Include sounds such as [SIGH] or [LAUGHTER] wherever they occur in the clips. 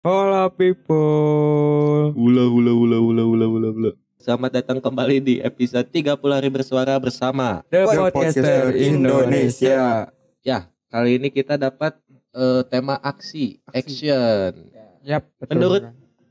Hola people. Ula ula ula ula ula ula ula. Selamat datang kembali di episode 30 hari bersuara bersama. The Podcaster Indonesia. Ya, kali ini kita dapat eh, tema aksi, action. Yap, betul. Menurut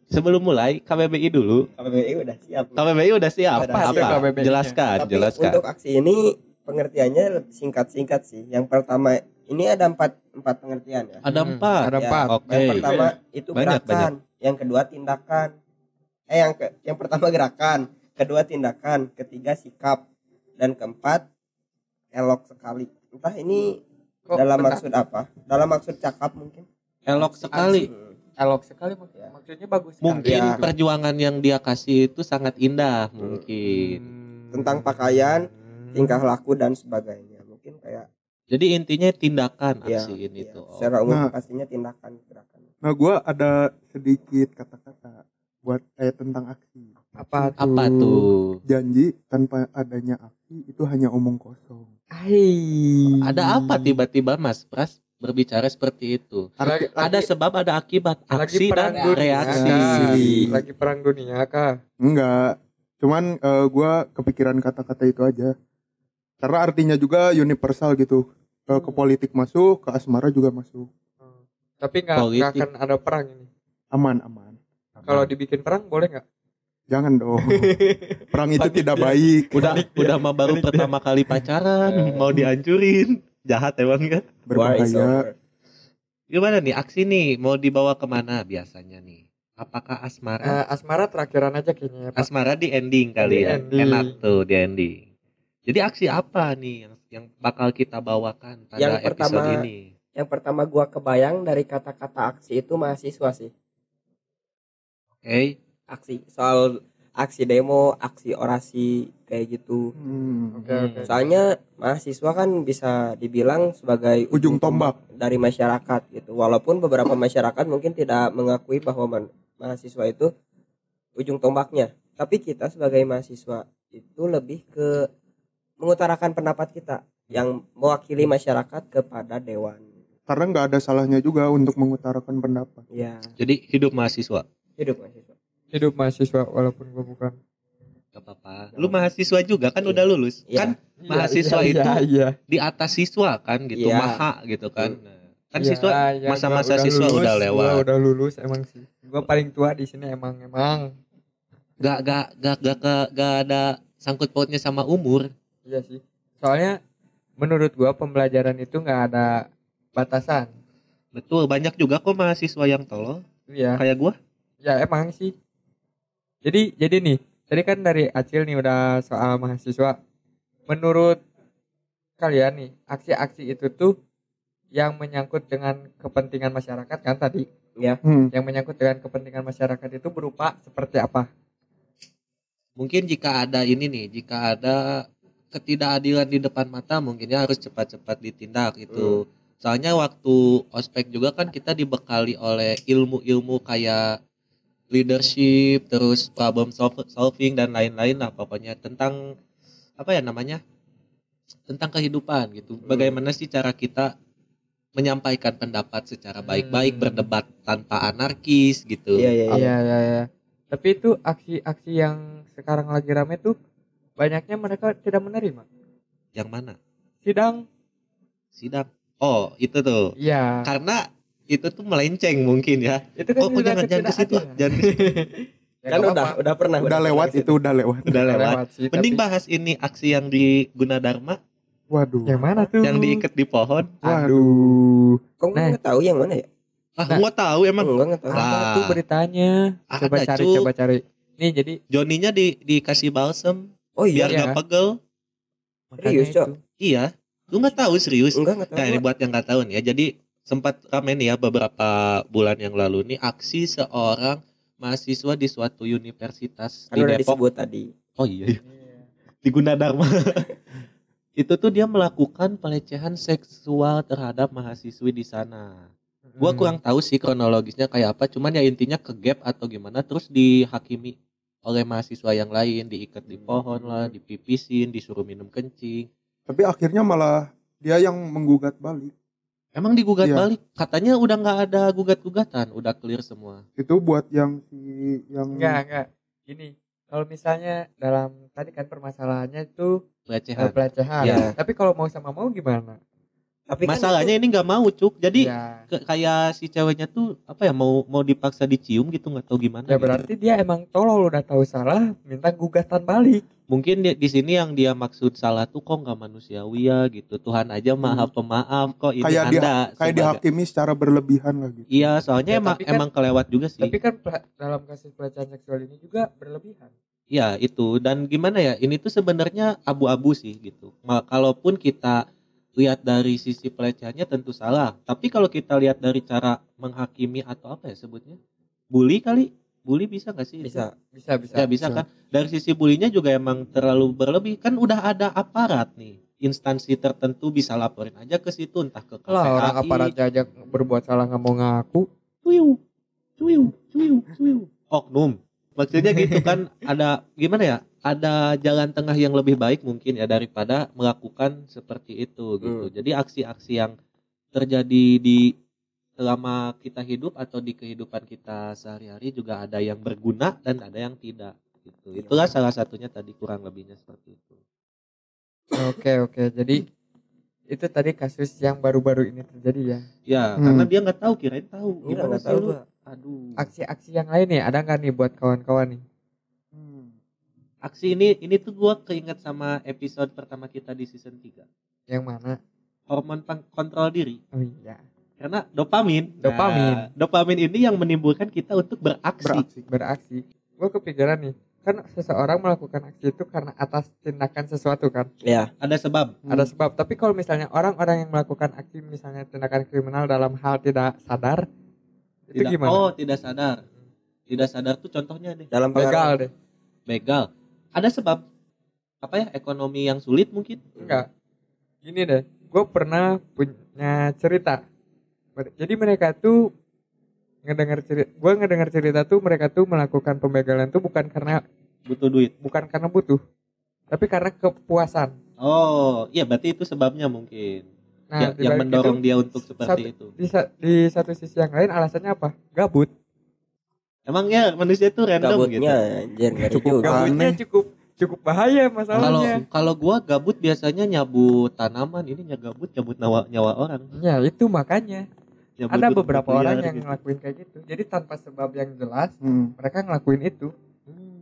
Sebelum mulai, KBBI dulu. KBBI udah siap. KBBI udah siap. Udah Apa? siap KBBI-nya. Jelaskan, Tapi jelaskan. untuk aksi ini pengertiannya lebih singkat-singkat sih. Yang pertama ini ada empat empat pengertian ya. Ada Hmm, empat. Ada Ya, empat. Oke. Yang pertama itu Banyak, gerakan, yang kedua tindakan. Eh yang ke, yang pertama gerakan, kedua tindakan, ketiga sikap, dan keempat elok sekali. Entah ini Kok dalam bentar? maksud apa? Dalam maksud cakap mungkin. Elok sekali. Hmm. elok sekali mak- Ya. maksudnya bagus sekali. Mungkin Ya. perjuangan yang dia kasih itu sangat indah, mungkin. Hmm. Tentang pakaian, tingkah laku dan sebagainya. Jadi intinya tindakan ya, aksi ini ya, tuh. secara umum Nah. pastinya tindakan gerakan. Nah, gua ada sedikit kata-kata buat eh tentang aksi. apa tuh? Apa tuh? Janji tanpa adanya aksi itu hanya omong kosong. Hai. Ada apa tiba-tiba Mas Pras berbicara seperti itu? Lagi, Ada sebab, ada akibat, lagi aksi perang dan dunia, reaksi. Lagi perang dunia kah? Enggak. Cuman eh, gua kepikiran kata-kata itu aja. Karena artinya juga universal gitu. Eh, ke politik masuk, ke asmara juga masuk. Hmm. Tapi nggak akan ada perang ini. Aman, aman. Kalau dibikin perang boleh nggak? Jangan dong. [LAUGHS] Perang itu tidak baik. udah udah mah baru pertama kali pacaran mau dihancurin jahat emang ya is Berbahaya. gimana nih aksi nih mau dibawa ke mana biasanya nih apakah asmara Eh, asmara terakhiran aja kayaknya ya, Pak. asmara di ending kali Di ya ending. enak tuh di ending jadi aksi apa nih yang yang bakal kita bawakan pada Yang episode pertama- ini Yang pertama gua kebayang dari kata-kata aksi itu mahasiswa sih. oke Aksi soal aksi demo, aksi orasi kayak gitu. Hmm. Oke oke. Soalnya mahasiswa kan bisa dibilang sebagai Ujung tombak. dari masyarakat gitu. Walaupun beberapa masyarakat mungkin tidak mengakui bahwa mahasiswa itu ujung tombaknya. Tapi kita sebagai mahasiswa itu lebih ke mengutarakan pendapat kita yang mewakili masyarakat kepada dewan. Karena nggak ada salahnya juga untuk mengutarakan pendapat. Ya, jadi hidup mahasiswa hidup mahasiswa. Hidup mahasiswa walaupun gua bukan. gak apa-apa lu mahasiswa juga kan udah lulus Iya. kan Mahasiswa Iya, itu iya, iya. di atas siswa kan gitu Iya. maha gitu kan Nah, kan Iya, siswa iya, masa-masa gua siswa lulus, udah gua lewat. udah lulus emang sih. Gua paling tua di sini emang emang. gak gak gak gak gak, gak ada sangkut pautnya sama umur Iya sih. Soalnya menurut gua pembelajaran itu nggak ada batasan. betul banyak juga kok mahasiswa yang tolol Iya. kayak gua Ya emang sih. Jadi jadi nih, tadi kan dari Acil nih udah soal mahasiswa. Menurut kalian nih, aksi-aksi itu tuh yang menyangkut dengan kepentingan masyarakat kan tadi? Hmm. Yang menyangkut dengan kepentingan masyarakat itu berupa seperti apa? mungkin jika ada ini nih jika ada ketidakadilan di depan mata mungkinnya harus cepat-cepat ditindak itu soalnya waktu ospek juga kan kita dibekali oleh ilmu-ilmu kayak leadership terus problem sol- solving dan lain-lain lah pokoknya tentang apa ya namanya tentang kehidupan gitu bagaimana sih cara kita menyampaikan pendapat secara baik-baik Hmm. berdebat tanpa anarkis gitu Iya, iya, iya. Iya iya iya. Tapi itu aksi-aksi yang sekarang lagi rame tuh banyaknya mereka tidak menerima. yang mana Sidang, sidang oh itu tuh iya. karena itu tuh melenceng mungkin ya Itu kan oh jangan jangan ke situ jangan ke situ. [LAUGHS] Ya, Kan nggak udah, udah pernah. Udah lewat itu udah lewat. udah lewat sih, mending tapi- bahas ini aksi yang di Gunadarma Waduh. Yang mana tuh? yang diikat di pohon Aduh. Kok Nah. nggak tahu yang mana ya? ah Nah. gua tahu emang Enggak nggak tahu. Ah. Apa tuh beritanya? Ada, Coba cari, Cuk. coba cari. Nih jadi Joninya di dikasih balsem Oh iya, biar Iya. nggak pegel makanya Serius, Cok? itu. iya lu nggak tahu serius enggak nggak tahu. nah ini buat yang nggak tahu nih ya jadi sempat rame nih ya beberapa bulan yang lalu nih aksi seorang mahasiswa di suatu universitas Kan di udah Depok disebut tadi. oh iya iya. di Gunadarma [LAUGHS] itu tuh dia melakukan pelecehan seksual terhadap mahasiswi di sana. Gua Hmm. kurang tahu sih kronologisnya kayak apa, cuman ya intinya ke gap atau gimana terus dihakimi oleh mahasiswa yang lain, diikat di pohon lah, dipipisin, disuruh minum kencing. Tapi akhirnya malah dia yang menggugat balik. Emang digugat Iya. balik? Katanya udah nggak ada gugat-gugatan, udah clear semua. itu buat yang si yang Enggak, enggak. Gini, kalau misalnya dalam tadi kan permasalahannya itu eh, Pelecehan. pelecehan. Iya. Tapi kalau mau sama mau gimana? Tapi kan Masalahnya ini nggak mau, Cuk. Jadi ya, ke- kayak si ceweknya tuh apa ya mau mau dipaksa dicium gitu nggak tahu gimana. ya gitu. berarti dia emang tolol udah tahu salah, minta gugatan balik. Mungkin di, di sini yang dia maksud salah tuh kok nggak manusiawi ya gitu. Tuhan aja maha pemaaf kok ini Hmm. Kayak Anda kayak sebagai- dihakimi secara berlebihan lah gitu Iya, soalnya Ya, emang kan- emang kelewat juga sih. Tapi kan dalam kasus pelecehan seksual ini juga berlebihan. Iya itu dan gimana ya ini tuh sebenarnya abu-abu sih gitu. Ma- kalaupun kita lihat dari sisi pelecehannya tentu salah. Tapi kalau kita lihat dari cara menghakimi atau apa ya sebutnya, bully kali, bully bisa nggak sih? itu? bisa Bisa, bisa. Ya bisa Bisa. kan. Dari sisi bulinya juga emang terlalu berlebih. Kan udah ada aparat nih. Instansi tertentu bisa laporin aja ke situ entah ke Lah orang KPAI. aparatnya aja berbuat salah nggak mau ngaku. cuiu cuiu cuiu cuiu oknum maksudnya gitu kan ada gimana ya ada jalan tengah yang lebih baik mungkin ya daripada melakukan seperti itu gitu Hmm. jadi aksi-aksi yang terjadi di selama kita hidup atau di kehidupan kita sehari-hari juga ada yang berguna dan ada yang tidak gitu itulah salah satunya tadi kurang lebihnya seperti itu Oke, oke. Jadi itu tadi kasus yang baru-baru ini terjadi ya. ya Hmm. karena dia nggak tahu kirain tahu Enggak, gimana tahu. Aduh Aksi-aksi yang lain nih ada nggak nih buat kawan-kawan nih? aksi ini ini tuh gua keinget sama episode pertama kita di season 3 Yang mana? hormon kontrol diri Oh iya. karena dopamin Dopamin. Nah, dopamin ini yang menimbulkan kita untuk beraksi, beraksi Beraksi. Gue kepikiran nih, kan seseorang melakukan aksi itu karena atas tindakan sesuatu kan. ya ada sebab Ada sebab. Tapi kalau misalnya orang-orang yang melakukan aksi misalnya tindakan kriminal dalam hal tidak sadar, itu tidak gimana? oh tidak sadar tidak sadar tuh contohnya deh dalam Begal pengaruh deh. begal ada sebab apa ya ekonomi yang sulit mungkin Enggak. Gini deh, gue pernah punya cerita. Jadi mereka tuh ngedengar cerita, gue ngedengar cerita tuh mereka tuh melakukan pembegalan tuh bukan karena butuh duit bukan karena butuh, tapi karena kepuasan. oh iya berarti itu sebabnya mungkin Nah, Ya- yang mendorong itu, dia untuk seperti satu- itu di, di satu sisi yang lain alasannya apa? Gabut. emang ya manusia itu random gabutnya gitu anjir ngeri Cukup juga Gabutnya Aneh. cukup cukup bahaya kalau masalahnya. kalau gua gabut biasanya nyabut tanaman ini gabut nyabut nyawa nyawa orang Ya itu makanya Nyabut ada beberapa orang yang gitu. ngelakuin kayak gitu. Jadi tanpa sebab yang jelas Hmm. mereka ngelakuin itu. Hmm.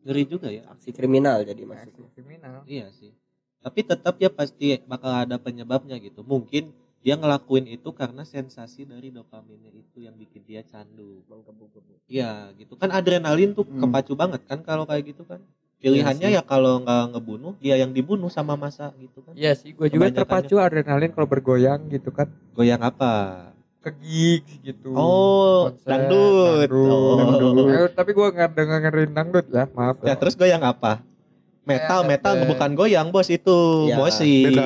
ngeri juga ya aksi kriminal jadi Aksi maksudnya kriminal. Iya sih. Tapi tetap ya pasti bakal ada penyebabnya gitu. Mungkin dia ngelakuin itu karena sensasi dari dopaminnya itu yang bikin dia candu. Iya, gitu kan adrenalin tuh Hmm. kepacu banget kan kalau kayak gitu kan. Pilihannya ya kalau nggak ngebunuh, dia yang dibunuh sama masa gitu kan. Iya sih, gue juga terpacu adrenalin kalau bergoyang gitu kan, Goyang apa? ke gigs gitu. Oh, konser, dangdut. dangdut. Oh. Eh, tapi gue nggak dengerin dangdut ya, maaf. Ya terus goyang apa? Metal, Eh, metal eh. bukan goyang bos itu, Ya. Musik,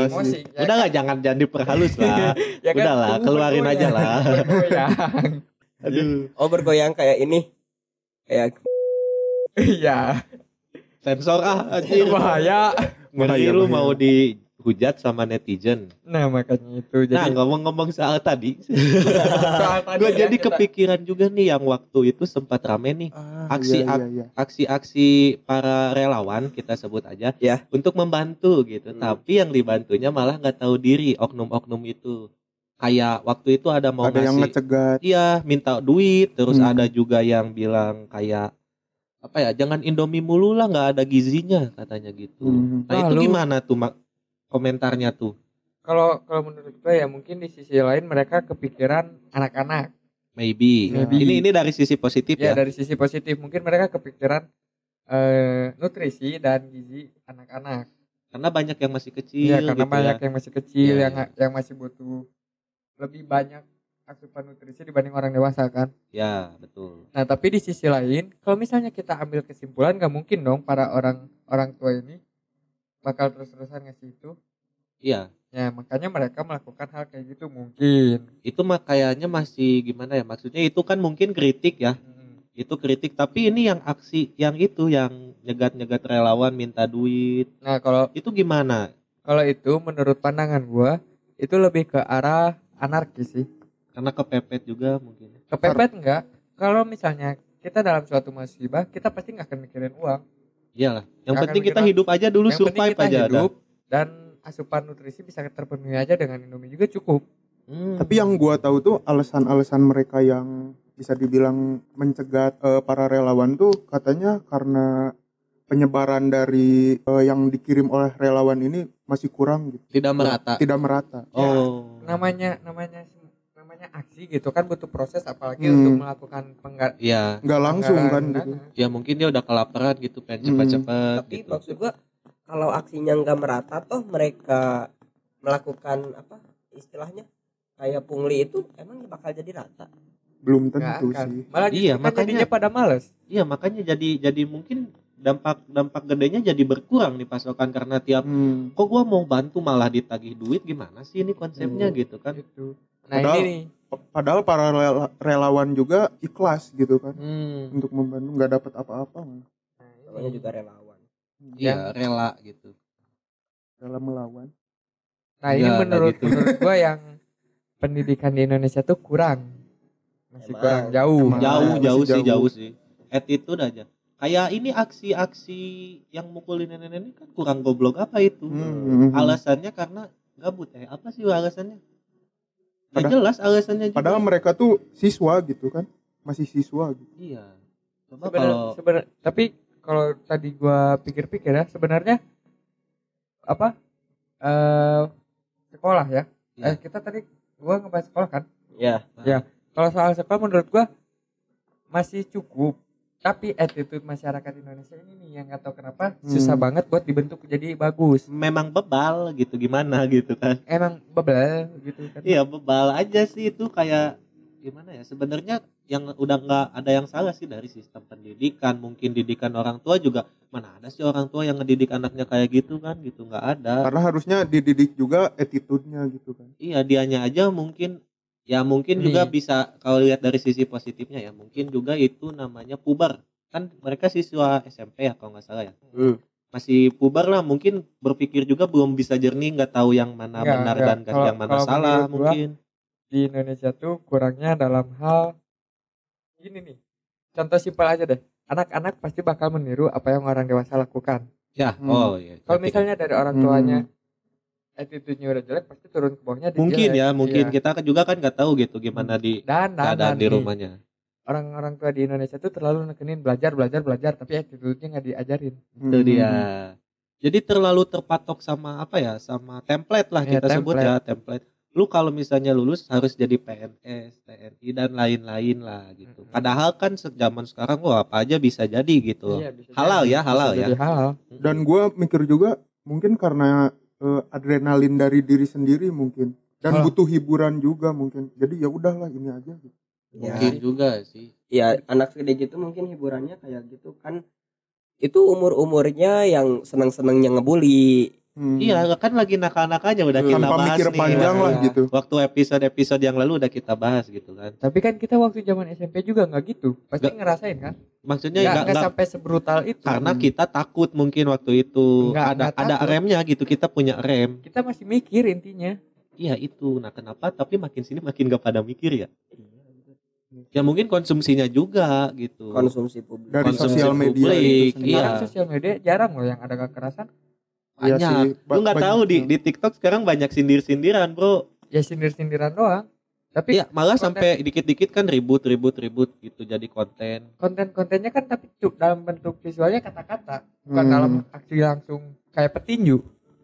ya Udah kan? lah jangan jangan diperhalus lah. [LAUGHS] Ya kan, udah lah, keluarin aja lah. Bergoyang. [LAUGHS] Aduh. oh bergoyang kayak ini kayak Iya, Sensor ah anjir. bahaya. Ngeri lu mau dihujat sama netizen. Nah makanya itu Nah jadi ngomong-ngomong soal tadi, [LAUGHS] soal tadi gue ya, jadi kita- kepikiran juga nih yang waktu itu sempat rame nih Ah, Aksi iya, iya, iya. aksi-aksi para relawan kita sebut aja Ya. untuk membantu gitu. Hmm. Tapi yang dibantunya malah nggak tahu diri oknum-oknum itu. Kayak waktu itu ada mau ada yang ngasih, ngecegat iya minta duit, terus Hmm. ada juga yang bilang kayak apa ya jangan Indomie mulu lah nggak ada gizinya katanya gitu. Hmm. Nah itu Lalu- gimana tuh mak komentarnya tuh? kalau kalau menurut gue ya mungkin di sisi lain mereka kepikiran anak-anak. Maybe. Maybe. Ini ini dari sisi positif Ya ya. dari sisi positif mungkin mereka kepikiran eh, nutrisi dan gizi anak-anak. Karena banyak yang masih kecil. Iya karena gitu banyak ya. yang masih kecil Iya, yang yang masih butuh lebih banyak asupan nutrisi dibanding orang dewasa kan. Ya betul. Nah tapi di sisi lain kalau misalnya kita ambil kesimpulan nggak mungkin dong para orang orang tua ini bakal terus-terusan ngasih itu. Iya. Ya makanya mereka melakukan hal kayak gitu mungkin. Itu mah kayaknya masih gimana ya? Maksudnya itu kan mungkin kritik ya. Hmm. Itu kritik. Tapi ini yang aksi yang itu yang nyegat-nyegat relawan minta duit. Nah kalau Itu gimana? kalau itu menurut pandangan gua itu lebih ke arah anarkis sih karena kepepet juga mungkin kepepet enggak kalau misalnya kita dalam suatu musibah kita pasti nggak akan mikirin uang iyalah yang Nggak penting kita hidup aja dulu yang penting survive kita aja ada hidup dan asupan nutrisi bisa terpenuhi aja dengan Indomie juga cukup Hmm. Tapi yang gua tahu tuh alasan-alasan mereka yang bisa dibilang mencegat eh, para relawan tuh katanya karena penyebaran dari eh, yang dikirim oleh relawan ini masih kurang gitu. tidak merata Tidak merata. oh namanya namanya namanya aksi gitu kan butuh proses apalagi Hmm. untuk melakukan penggar Iya, Nggak langsung kan gitu. ya mungkin dia udah kelaparan gitu, pengen Hmm. cepat-cepat tapi gitu. maksud gua kalau aksinya nggak merata toh mereka melakukan apa istilahnya kayak pungli itu emang bakal jadi rata Belum tentu akan. sih. malah Iya, iya, makanya- jadinya pada males Iya, makanya jadi jadi mungkin dampak dampak gedenya jadi berkurang nih pasokan karena tiap Hmm. kok gua mau bantu malah ditagih duit gimana sih ini konsepnya Hmm. gitu kan. gitu nah Padahal- ini nih Padahal para rela- relawan juga ikhlas gitu kan Hmm. untuk membantu nggak dapat apa-apa nah, namanya juga relawan Iya, rela gitu. dalam melawan. nah ini nggak menurut gitu. menurut gua yang pendidikan di Indonesia tuh kurang masih Emang. kurang jauh Emang. Jauh, jauh sih, jauh. jauh sih. Attitude aja. Kayak ini aksi-aksi yang mukulin nenek-nenek kan kurang goblok apa itu? Hmm. Alasannya karena gabut eh apa sih alasannya? Padahal- jelas alasannya juga. Padahal mereka tuh siswa gitu kan, masih siswa gitu. iya. Coba Sebenar- kalau sebenar- tapi kalau tadi gua pikir-pikir ya sebenarnya apa eh sekolah ya Iya. eh kita tadi gua ngebahas sekolah kan ya kalau soal sekolah menurut gua masih cukup tapi attitude masyarakat Indonesia ini nih yang nggak tahu kenapa susah Hmm. banget buat dibentuk jadi bagus memang bebal gitu gimana gitu kan. emang bebel gitu kan Iya bebal aja sih itu kayak gimana ya sebenarnya yang udah nggak ada yang salah sih dari sistem pendidikan mungkin didikan orang tua juga mana ada sih orang tua yang ngedidik anaknya kayak gitu kan gitu nggak ada Karena harusnya dididik juga attitude-nya gitu kan. iya dianya aja mungkin ya mungkin Nih. juga bisa kalau lihat dari sisi positifnya ya mungkin juga itu namanya puber kan mereka siswa SMP ya kalau nggak salah ya Hmm. masih puber lah mungkin berpikir juga belum bisa jernih nggak tahu yang mana Nggak, benar nggak. dan Kalau- yang mana salah mungkin di Indonesia tuh kurangnya dalam hal gini nih contoh simpel aja deh anak-anak pasti bakal meniru apa yang orang dewasa lakukan ya Hmm. oh iya kalau misalnya dari orang Hmm. Attitude-nya udah jelek pasti turun ke bawahnya dia mungkin jelek. ya mungkin. Iya. kita kan juga kan nggak tahu gitu gimana di dan dan, keadaan dan di rumahnya. Orang-orang tua di Indonesia tuh terlalu nekenin belajar belajar belajar tapi attitude-nya nggak diajarin. Itu Hmm. dia. Jadi terlalu terpatok sama apa ya sama template lah Iya, kita sebut template. ya template. lu kalau misalnya lulus harus jadi PNS TNI dan lain-lain lah gitu. Padahal kan zaman sekarang wah apa aja bisa jadi gitu. Iya, bisa halal jadi. ya halal Bisa ya. jadi halal. Dan gue mikir juga mungkin karena eh, adrenalin dari diri sendiri mungkin dan Oh. butuh hiburan juga mungkin. Jadi ya udahlah ini aja gitu. ya mungkin juga sih ya anak segede gitu mungkin hiburannya kayak gitu kan itu umur umurnya yang senang senangnya ngebully Hmm. iya kan lagi nakal-nakalnya udah kita tanpa bahas mikir nih panjang ya. lah gitu. waktu episode-episode yang lalu udah kita bahas gitu kan tapi kan kita waktu zaman SMP juga nggak gitu pasti Nggak. ngerasain kan maksudnya nggak nggak sampai sebrutal itu karena Hmm. kita takut mungkin waktu itu Nggak, ada nggak ada takut. remnya gitu kita punya rem kita masih mikir intinya iya itu nah kenapa tapi makin sini makin gak pada mikir ya ya mungkin konsumsinya juga gitu konsumsi publik Dari Konsumsi sosial media publik, itu. Iya. sekarang sosial media jarang loh yang ada kekerasan Iya banyak. sih, lu nggak tahu di di TikTok sekarang banyak sindir-sindiran bro. Ya sindir-sindiran doang. Tapi Iya malah konten- sampai dikit-dikit kan ribut ribut ribut gitu jadi konten. Konten-kontennya kan tapi dalam bentuk visualnya kata-kata. Bukan Hmm. dalam aksi langsung kayak petinju.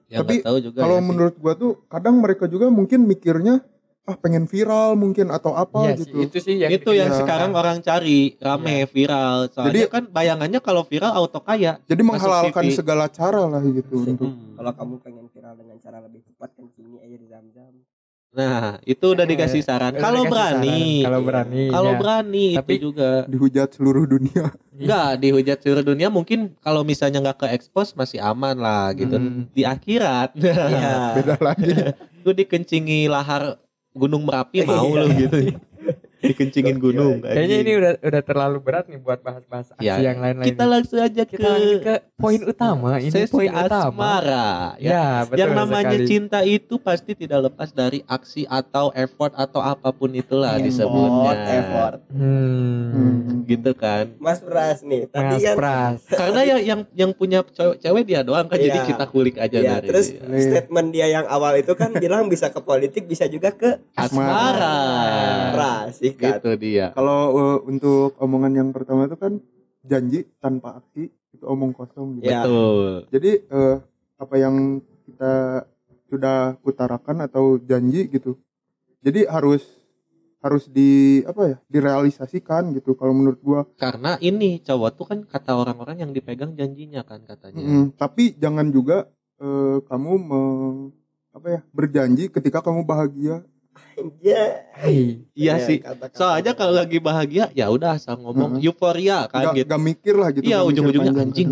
Ya Tapi tahu juga Kalau ya menurut gua tuh kadang mereka juga mungkin mikirnya ah pengen viral mungkin atau apa Iya sih, gitu. itu sih yang itu yang Iya. sekarang orang cari rame viral soalnya Jadi- kan bayangannya kalau viral auto kaya Jadi menghalalkan TV. segala cara lah gitu Se- untuk Hmm. kalau kamu pengen viral dengan cara lebih cepat kencing air zam-zam nah itu udah Eh, dikasih saran Udah kalau berani kalau berani kalau ya. berani Tapi- itu juga dihujat seluruh dunia. Enggak, dihujat seluruh dunia mungkin kalau misalnya nggak ke expose masih aman lah gitu. Hmm. Di akhirat, Iya. Beda lagi. [LAUGHS] lu dikencingi lahar Gunung Merapi mau lu gitu. Dikencingin gunung Kayaknya anjing. ini udah udah terlalu berat nih buat bahas-bahas aksi Ya, yang lain-lain. kita langsung aja kita ke lanjut ke poin utama. Ini sesi poin utama. asmara ya. Ya, betul yang namanya sekali. cinta itu pasti tidak lepas dari aksi atau effort atau apa pun itulah Effort, disebutnya effort. Hmm. Hmm. gitu kan Mas Pras nih tadi Mas kan Pras. [LAUGHS] karena yang yang yang punya cewek, cewek dia doang kan jadi Iya. kita kulik aja ya dari terus dia. statement dia yang awal itu kan bilang bisa ke politik bisa juga ke asmara Pras sikat gitu dia Kalau eh, untuk omongan yang pertama itu kan janji tanpa aksi itu omong kosong gitu. Ya. betul Jadi eh, apa yang kita sudah utarakan atau janji gitu. Jadi harus harus di apa ya direalisasikan gitu kalau menurut gua karena ini cowok tuh kan kata orang-orang yang dipegang janjinya kan katanya Mm, tapi jangan juga eh, kamu me- apa ya berjanji ketika kamu bahagia ya Hai. iya Ya, sih kata-kata. soalnya kalau lagi bahagia ya udah asal ngomong Heeh. euforia kan gak, gitu gak mikir lah gitu iya mikir ujung-ujungnya anjing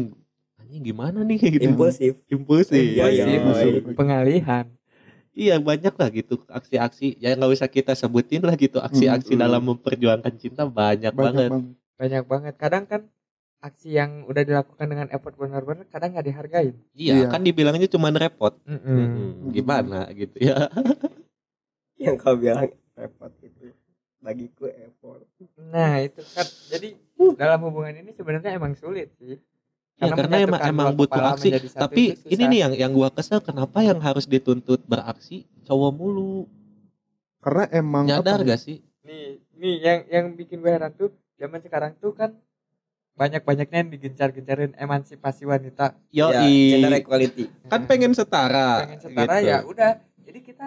anjing gimana nih gitu impulsif impulsif Iya, iya, iya. Pengalihan. Iya banyak lah gitu aksi-aksi ya nggak usah kita sebutin lah gitu aksi-aksi Hmm. dalam memperjuangkan cinta banyak, banyak banget. banget Banyak banget. Kadang kan aksi yang udah dilakukan dengan effort benar-benar kadang nggak dihargain. Iya Iya. kan dibilangnya cuma repot. Mm-mm. Hmm, gimana gitu ya? [LAUGHS] yang kau bilang repot itu bagiku effort Nah itu kan jadi dalam hubungan ini sebenarnya emang sulit sih. Ya, karena emang menyatukan emang dua butuh aksi. Tapi ini nih yang yang gua kesel kenapa yang harus dituntut beraksi cowok mulu? karena emang Nyadar apa ya, gak sih? nih nih yang yang bikin gue heran tuh zaman sekarang tuh kan banyak banyaknya yang digencar-gencarin emansipasi wanita Yo ya, gender equality kan pengen setara. pengen setara gitu. ya udah jadi kita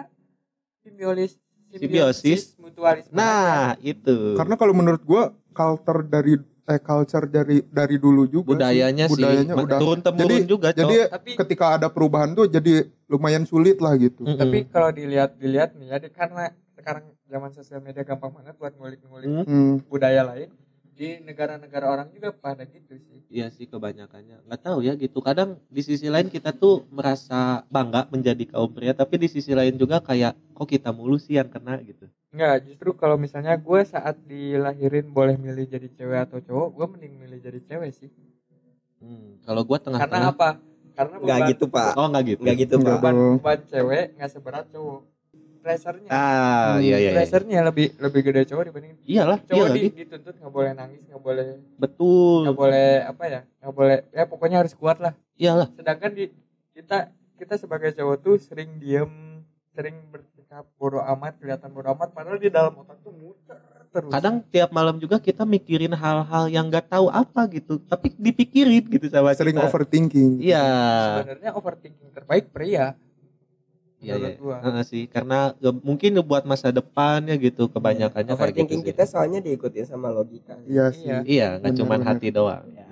simbiosis Simbiosis. mutualisme Nah itu. karena kalau menurut gua culture dari eh culture dari dari dulu juga budayanya sih. sih budayanya udah turun temurun Jadi- juga, Cok. jadi tapi ketika ada perubahan tuh jadi lumayan sulit lah gitu Mm-mm. tapi kalau dilihat dilihat nih ya karena sekarang zaman sosial media gampang banget buat ngulik-ngulik Hmm. Hmm. budaya lain di negara-negara orang juga pada gitu sih Iya sih kebanyakannya. Nggak tahu ya gitu. Kadang di sisi lain kita tuh merasa bangga menjadi kaum pria, tapi di sisi lain juga kayak kok kita mulu sih yang kena gitu. Enggak, justru kalau misalnya gue saat dilahirin boleh milih jadi cewek atau cowok, gue mending milih jadi cewek sih. Hmm, kalau Karena tengah-tengah. apa? Karena nggak gitu pak Oh nggak gitu. nggak gitu Nggak pak beban, beban cewek nggak seberat cowok. Pressure-nya, Ah Hmm, iya iya. iya. pressure-nya lebih lebih gede cowok dibanding Iyalah, iya cowok lagi. di, dituntut nggak boleh nangis, nggak boleh Betul. nggak boleh apa ya, nggak boleh ya pokoknya harus kuat lah. Iyalah. Sedangkan di kita kita sebagai cowok tuh sering diem, sering bersikap bodoh amat, kelihatan bodoh amat, padahal di dalam otak tuh muter terus. Kadang tiap malam juga kita mikirin hal-hal yang nggak tahu apa gitu, tapi dipikirin gitu sama sering kita. overthinking Iya. sebenarnya overthinking terbaik pria. Iya iya. Heeh sih, karena ya, mungkin buat masa depannya gitu kebanyakannya kayak gitu overthinking sih. kita soalnya diikutin sama logika iya sih Iya. Iya, nggak cuma hati doang. ya.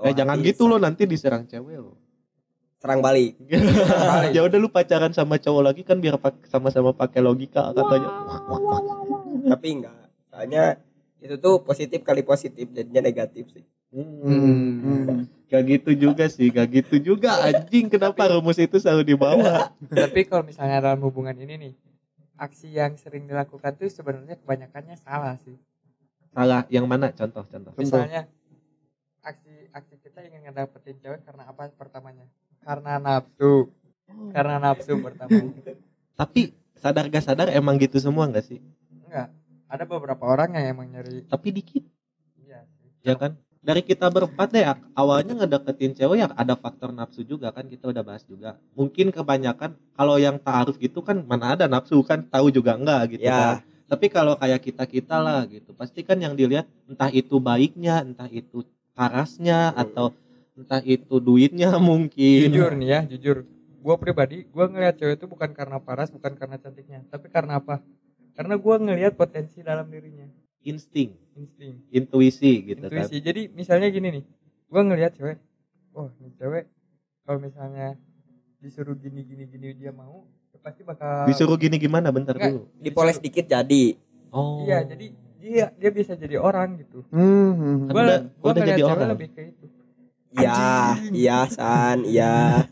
Eh jangan gitu loh nanti diserang cewek loh. [LAUGHS] serang balik ya udah lu pacaran sama cowok lagi kan biar sama-sama pakai logika katanya. tapi enggak soalnya itu tuh positif kali positif jadinya negatif sih Hmm. Hmm. Gak gitu juga sih, gak gitu juga anjing kenapa rumus itu selalu dibawa? Tapi kalau misalnya dalam hubungan ini nih, aksi yang sering dilakukan tuh sebenarnya kebanyakannya salah sih. Salah yang mana contoh contoh? Misalnya aksi aksi kita ingin ngedapetin cewek karena apa pertamanya? Karena nafsu. Karena nafsu pertamanya. Tapi sadar gak sadar emang gitu semua gak sih? Enggak. Ada beberapa orang yang emang nyari Tapi dikit iya sih. ya kan? Dari kita berempat deh awalnya ngedeketin cewek ya ada faktor nafsu juga kan kita udah bahas juga. Mungkin kebanyakan kalau yang taaruf gitu kan mana ada nafsu kan tahu juga enggak gitu Ya. kan. Tapi kalau kayak kita kita lah gitu, pasti kan yang dilihat entah itu baiknya, entah itu parasnya atau entah itu duitnya [LAUGHS] mungkin. Jujur nih ya, jujur. Gua pribadi, gua ngelihat cewek itu bukan karena paras, bukan karena cantiknya, tapi karena apa? Karena gua ngelihat potensi dalam dirinya, Insting, insting. intuisi gitu kan. intuisi jadi misalnya gini nih gue ngelihat cewek oh ini cewek kalau misalnya disuruh gini gini gini dia mau ya pasti bakal Disuruh gini gimana bentar Enggak. dulu. dipoles dikit jadi Oh. iya jadi dia dia bisa jadi orang gitu Hmm, hmm. Kan gue udah- gue udah ngeliat jadi cewek orang. lebih ke itu iya iya san iya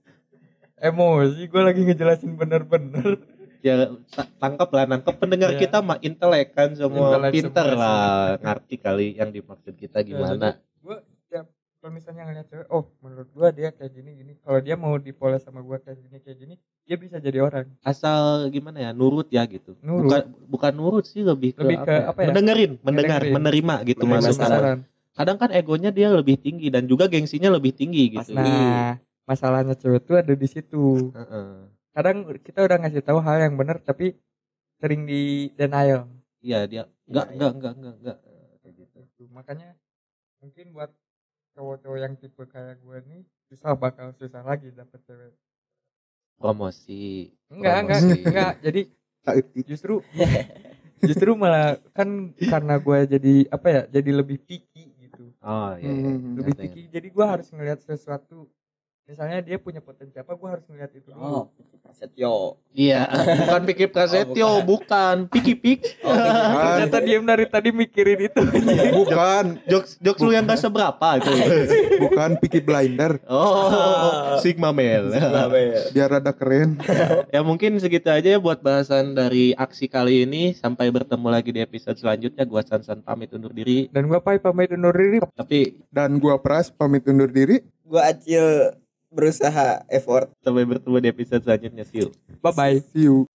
[LAUGHS] emosi gue lagi ngejelasin bener-bener ya ta- tangkap lah nangkep pendengar Iya. kita mah intelek kan semua Intelek pinter semua lah ngerti kali yang dimaksud kita gimana gue ya kalau misalnya ngeliat cewek oh menurut gue dia kayak gini gini kalau dia mau dipoles sama gue kayak gini kayak gini dia bisa jadi orang asal gimana ya nurut ya gitu Nurut. bukan bukan nurut sih lebih ke, Lebih ke apa, ya? apa ya? mendengerin mendengar Mendengerin. menerima gitu maksudnya kadang kan egonya dia lebih tinggi dan juga gengsinya lebih tinggi gitu nah masalahnya cewek tuh ada di situ Heeh. Kadang kita udah ngasih tahu hal yang benar tapi sering di denial iya dia enggak Iya, enggak enggak enggak enggak kayak gitu makanya mungkin buat cowok-cowok yang tipe kayak gue nih susah bakal susah lagi dapet cewek promosi enggak enggak Promosi. enggak jadi Tak etik. justru justru malah kan karena gue jadi apa ya jadi lebih picky gitu oh iya, iya. Hmm. lebih picky jadi gue harus ngelihat sesuatu misalnya dia punya potensi apa gue harus ngelihat itu Oh, dulu Prasetyo. Iya, [LAUGHS] bukan Piki Prasetyo, bukan Piki Pik. Oh, [LAUGHS] ternyata diem dari tadi mikirin itu bukan Jokes jokes lu yang gak seberapa itu. [LAUGHS] bukan Peaky Blinder Oh, Sigma Male. biar ada keren ya mungkin segitu aja ya buat bahasan dari aksi kali ini. Sampai bertemu lagi di episode selanjutnya. Gua Sansan pamit undur diri. dan gue pai pamit undur diri Tapi dan gua Pras pamit undur diri Gua Acil berusaha effort sampai bertemu di episode selanjutnya. See you. bye bye see you